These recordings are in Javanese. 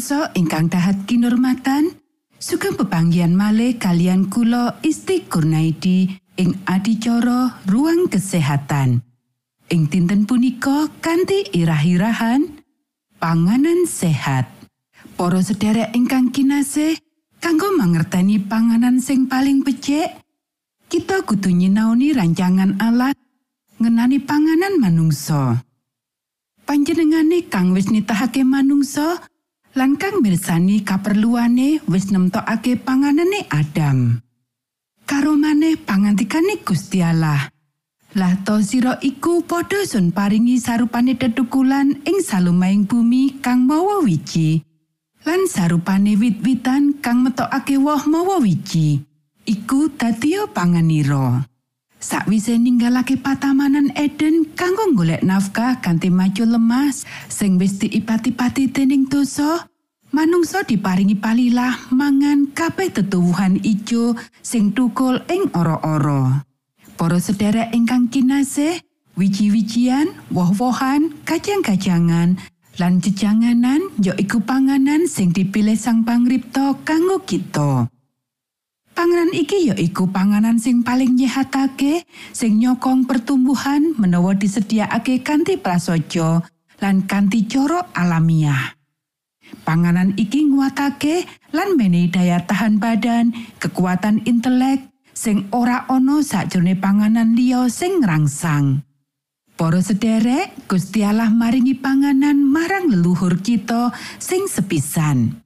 para pamiarsa ingkang dahat kinurmatan sugeng pepanggian malih kalian kula Isti Kurnaidi ing adicara ruang kesehatan ing dinten punika kanthi irah-irahan panganan sehat Para sederek ingkang kinasih kanggo mangerteni panganan sing paling becik kita kudu nyinaoni rancangan Allah ngenani panganan manungsa. panjenengane kang wis nitahake manungsa lan kang mirsani kaperluane wis nemtokake panganane Adam. Karo maneh pangantikane Gusti Allah. Lah to sira iku padha sun paringi sarupane tetukulan ing salumaing bumi kang mawa wiji. Lan sarupane wit-witan kang metokake woh mawa wiji. Iku dadi panganira. Sakwise ninggalake patamanan Eden kanggo golek nafkah kanthi maju lemas sing wis diipati-pati dening dosa, manungsa diparingi palilah mangan kabeh tetuwuhan ijo sing tukul ing ora-ora. Para sederek ingkang kinasih, wiji-wijian, woh-wohan, kacang-kacangan, lan jejanganan ya iku panganan sing dipilih sang pangripta kanggo kita. Panganan iki ya iku panganan sing paling nyehatake, sing nyokong pertumbuhan menawa disediakake kanthi prasaja lan kanthi cara alamiah. Panganan iki nguatake lan menehi daya tahan badan, kekuatan intelek sing ora ana sakjroning panganan liya sing ngrangsang. Para sederek, Gusti Allah maringi panganan marang leluhur kita sing sepisan.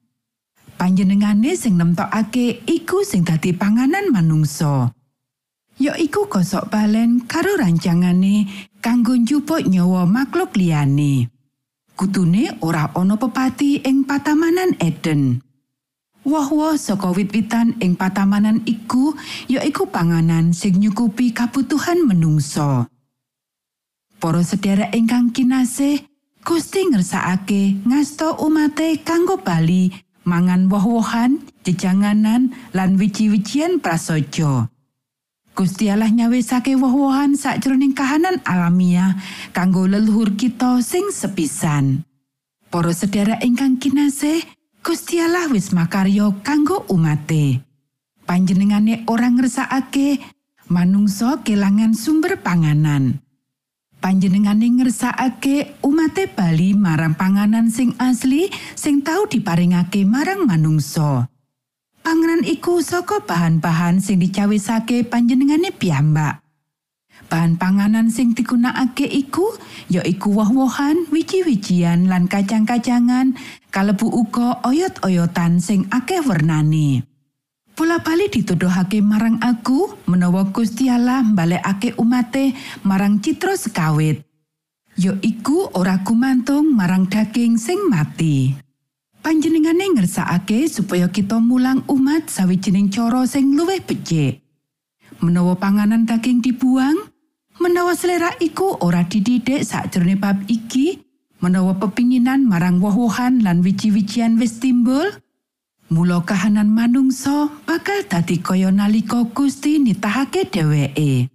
Panjenengane sing nemtokake iku sing dadi panganan manungsa. Ya iku gosok balen karo rancangane kanggo njupuk nyawa makhluk liyane. Kutune ora ana pepati ing patamanan Eden. Woh-woh saka wit-witan ing patamanan iku ya iku panganan sing nyukupi kabutuhan menungsa. Para sederek ingkang kinasih, Gusti ngersakake ngasto umate kanggo bali mangan woh-wohan, jejanganan lan wiji-wijian prasaja. Gusti Allah nyawisake woh-wohan sakjroning kahanan alamiah kanggo leluhur kita sing sepisan. Para sedherek ingkang kinasih, Gusti Allah wis makarya kanggo umate. Panjenengane orang ngersakake manungsa kelangan sumber panganan. Panjenengane ngersakake umate Bali marang panganan sing asli sing tau diparingake marang manungsa. Panganan iku saka bahan-bahan sing dicawisake panjenengane piyambak. Bahan panganan sing digunakake iku ya iku woh-wohan, wiji-wijian lan kacang-kacangan, kalebu uga oyot-oyotan sing akeh wernane. Pola bali dituduhake marang aku menawa Gusti Allah mbalekake umate marang citra sekawit. Yo iku ora gumantung marang daging sing mati. Panjenengane ngersakake supaya kita mulang umat sawijining cara sing luwih becik. Menawa panganan daging dibuang, menawa selera iku ora dididik sakjroning bab iki, menawa pepinginan marang woh-wohan lan wiji-wijian wis timbul, Mula kahanan manungsa bakal dadi kaya nalika Gusti nitahake dheweke.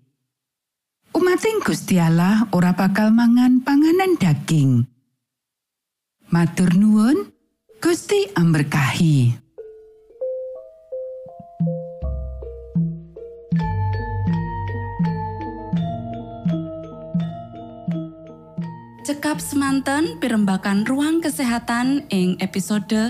Umating Gusti Allah ora bakal mangan panganan daging. Matur nuwun, Gusti amberkahi. Cekap semanten pimbakan ruang kesehatan ing episode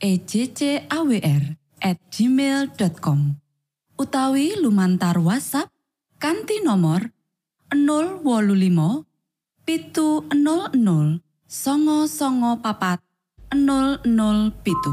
ejcawr@ gmail.com utawi lumantar WhatsApp kanti nomor 025 pitu 00 songo songo papat 00 pitu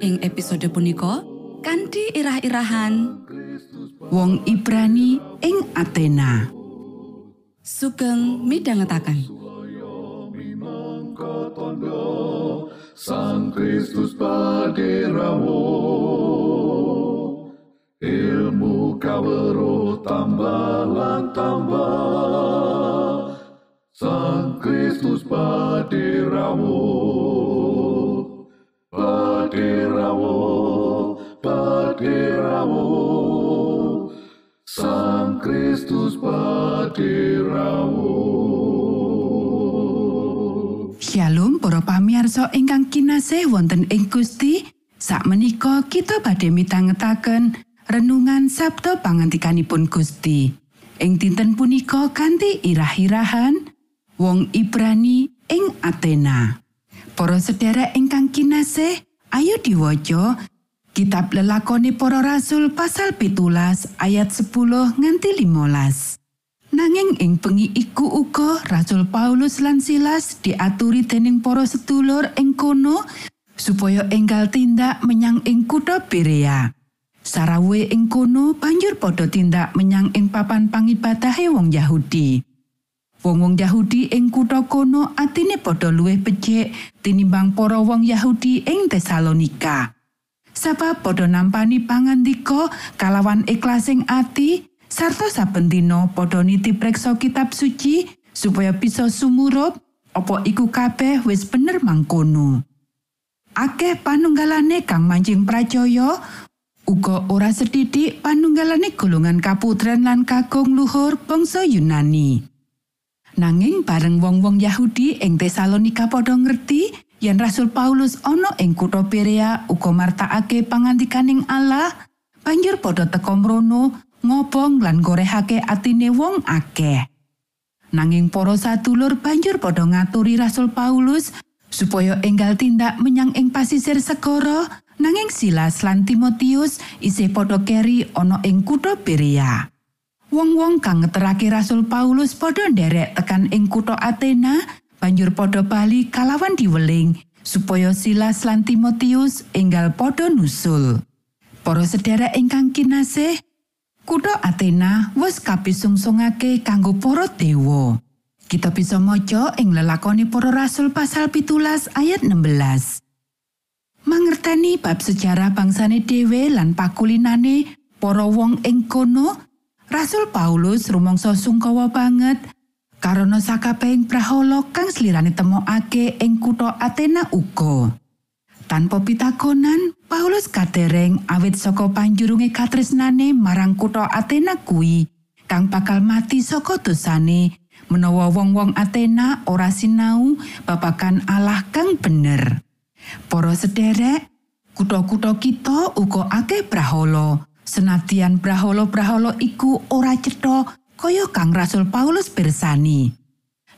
ing episode punika kanthi irah-irahan Wong Ibrani ing Athena. sugeng midhangetaken. Sang Kristus paderamu ilmu kawero tambah tambah. Sang Kristus paderamu paderamu Sang Kristus paderamu Shalom para pamirsa ingkang kinasih wonten ing Gusti. Sakmenika kita badhe mitangetaken renungan Sabda pangantikanipun Gusti. Ing dinten punika kanthi irah-irahan wong Ibrani ing Athena. Para sedherek ingkang kinasih, ayo diwaca Kitab lelakoni para rasul pasal pitulas ayat 10 nganti 15. Nanging ing bengi iku uga Rasul Paulus lan Silas diaturi dening para sedulur ing kono supaya enggal tindak menyang ing kutha Berea. Sarawe ing kono banjur padha tindak menyang ing papan pangibadahe wong Yahudi. Wong-wong Yahudi ing kutha kono atine padha luwih becik tinimbang para wong Yahudi ing Tesalonika. Sabab padha nampani pangandika kalawan ikhlasing ati sarta saben dina padha niti preksa kitab suci supaya bisa sumurup apa iku kabeh wis bener mangkono. Akeh panunggalane kang mancing pracaya uga ora sedidik panunggalane golongan kaputren lan kakung luhur bangsa Yunani. Nanging bareng wong-wong Yahudi ing Tesalonika padha ngerti yen Rasul Paulus ana ing kutha Berea uga martakake pangantikaning Allah, banjur padha teka mrono ngobong lan gorehake atine wong akeh. Nanging para sadulur banjur padha ngaturi Rasul Paulus supaya enggal tindak menyang ing pasisir segara nanging Silas lan Timotius isih padha keri ana ing kutha Berea. Wong-wong kang ngeterake Rasul Paulus padha nderek tekan ing kutha Athena, banjur padha bali kalawan diweling supaya Silas lan Timotius enggal padha nusul. Para sedherek ingkang kinasih, kutha Athena wis kapisungsungake kanggo para dewa. Kita bisa maca ing lelakoni para rasul pasal pitulas ayat 16. Mangerteni bab sejarah bangsane dhewe lan pakulinane para wong ing kono, Rasul Paulus rumangsa sungkawa banget karena sakabehing prahala kang slirane temokake ing kutha Athena uga. Tanpa pitakonan, Paulus kadereng awit saka panjurunge katresnane marang kutha Athena kuwi kang bakal mati saka dosane menawa wong-wong Athena ora sinau babagan Allah kang bener. Para sederek, kutha-kutha kita uga akeh brahala. Senadyan brahala-brahala iku ora cetha kaya kang Rasul Paulus bersani.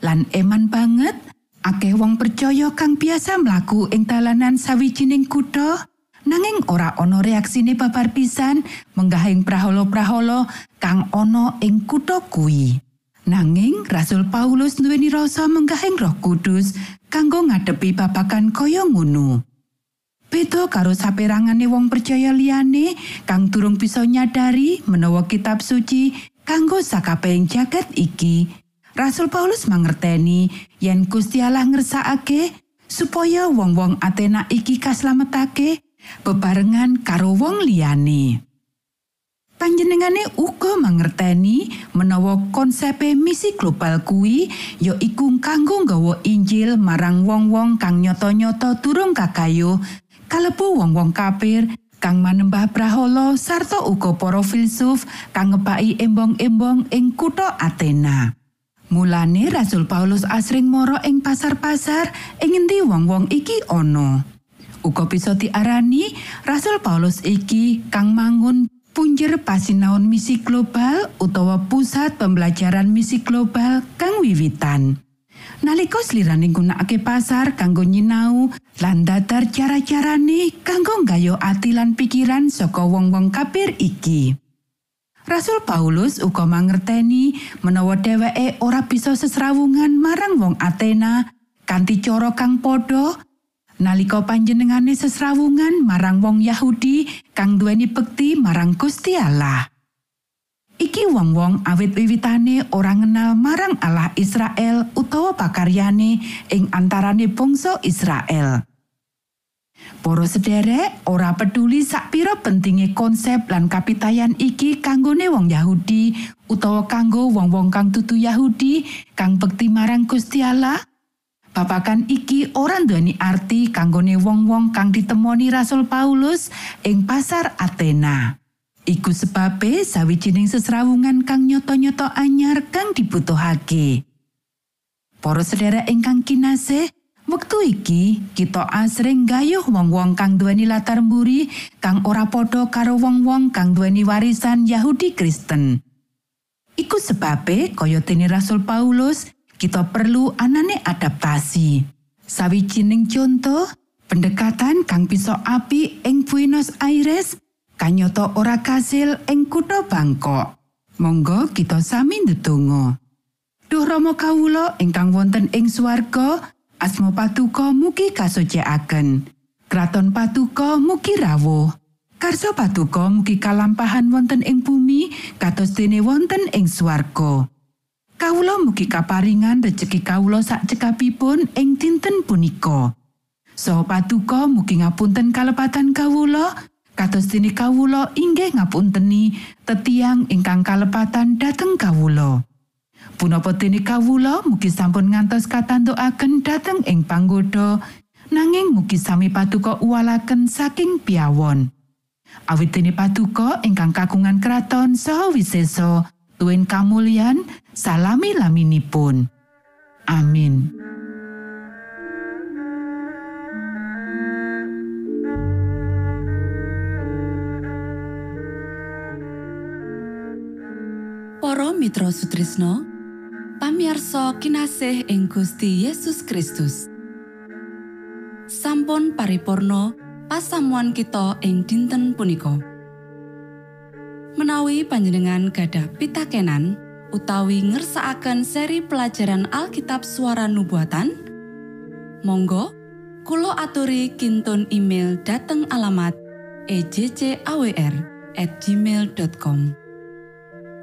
Lan eman banget akeh wong percaya kang biasa mlaku ing dalanan sawijining kutha nanging ora ana reaksine babar pisan menggahing brahala-brahala kang ana ing kutha kuwi. Nanging Rasul Paulus nduweni rasa menggahing Roh Kudus kanggo ngadepi babagan kaya ngono. Beda karo saperangane wong percaya liyane kang durung bisa nyadari menawa kitab suci kanggo sakabehing jagat iki. Rasul Paulus mangerteni yen Gusti Allah ngersakake supaya wong-wong Athena iki kaslametake bebarengan karo wong liyane. Panjenengane uga mangerteni menawa konsepe misi global kuwi ya iku kanggo nggawa Injil marang wong-wong kang nyata-nyata durung kakayuh kalebu wong-wong kafir kang manembah brahala sarta uga para filsuf kang ngebaki embong-embong ing kutha Athena. Mulane Rasul Paulus asring mara ing pasar-pasar ing endi wong-wong iki ana. Uga bisa diarani Rasul Paulus iki kang mangun punjer pasinaon misi global utawa pusat pembelajaran misi global kang wiwitan. Nalika sliraning gunakake pasar kanggo nyinau lan datar cara-carane kanggo nggayo ati lan pikiran saka wong-wong kafir iki. Rasul Paulus uga mangerteni menawa dheweke ora bisa sesrawungan marang wong Athena kanthi cara kang padha nalika panjenengane sesrawungan marang wong Yahudi kang duweni bekti marang Gusti Allah. Iki wong-wong awit wiwitane ora ngenal marang Allah Israel utawa pakaryane ing antarane bangsa Israel. Para sederek ora peduli sakpira pentinge konsep lan kapitayan iki kanggone wong Yahudi utawa kanggo wong-wong kang tutu Yahudi kang bekti marang Gusti Allah. Babakan iki ora nduweni arti kanggone wong-wong kang ditemoni Rasul Paulus ing pasar Athena. Iku sebabe sawijining sesrawungan kang nyoto-nyoto anyar kang dibutuhake. Para sedherek ingkang kinasih, wektu iki kita asring gayuh wong-wong kang duweni latar mburi kang ora padha karo wong-wong kang duweni warisan Yahudi Kristen. Iku sebabe kaya dene Rasul Paulus, kita perlu anane adaptasi. Sawijining contoh, pendekatan kang bisa api ing Buenos Aires kanyata ora kasil ing kutha Bangkok. Monggo kita sami ndedonga. Duh Rama kawula ingkang wonten ing swarga, asma patuko mugi kasucikaken. Kraton patuko mugi rawuh. Karso patuko mugi kalampahan wonten ing bumi kados dene wonten ing swarga. Kawula mugi kaparingan rejeki kawula sak cekapipun ing dinten punika. Saha patuko mugi ngapunten kalepatan kawula kados dene kawula inggih ngapunteni tetiang ingkang kalepatan dhateng kawula. Punapa dene kawula mugi sampun ngantos katantukaken dhateng ing panggoda nanging mugi sami patuko uwalaken saking piawon. Awit dene patuko ingkang kagungan kraton saha wisesa tuwin kamulyan salami laminipun. Amin. Mitra Sutrisno pamiarsa kinasih ing Gusti Yesus Kristus. Sampun paripurno pasamuan kita ing dinten punika. Menawi panjenengan gadah pitakenan utawi ngersaakan seri pelajaran Alkitab suara nubuatan Monggo Kulo aturi kinton email dateng alamat ejcawr at gmail.com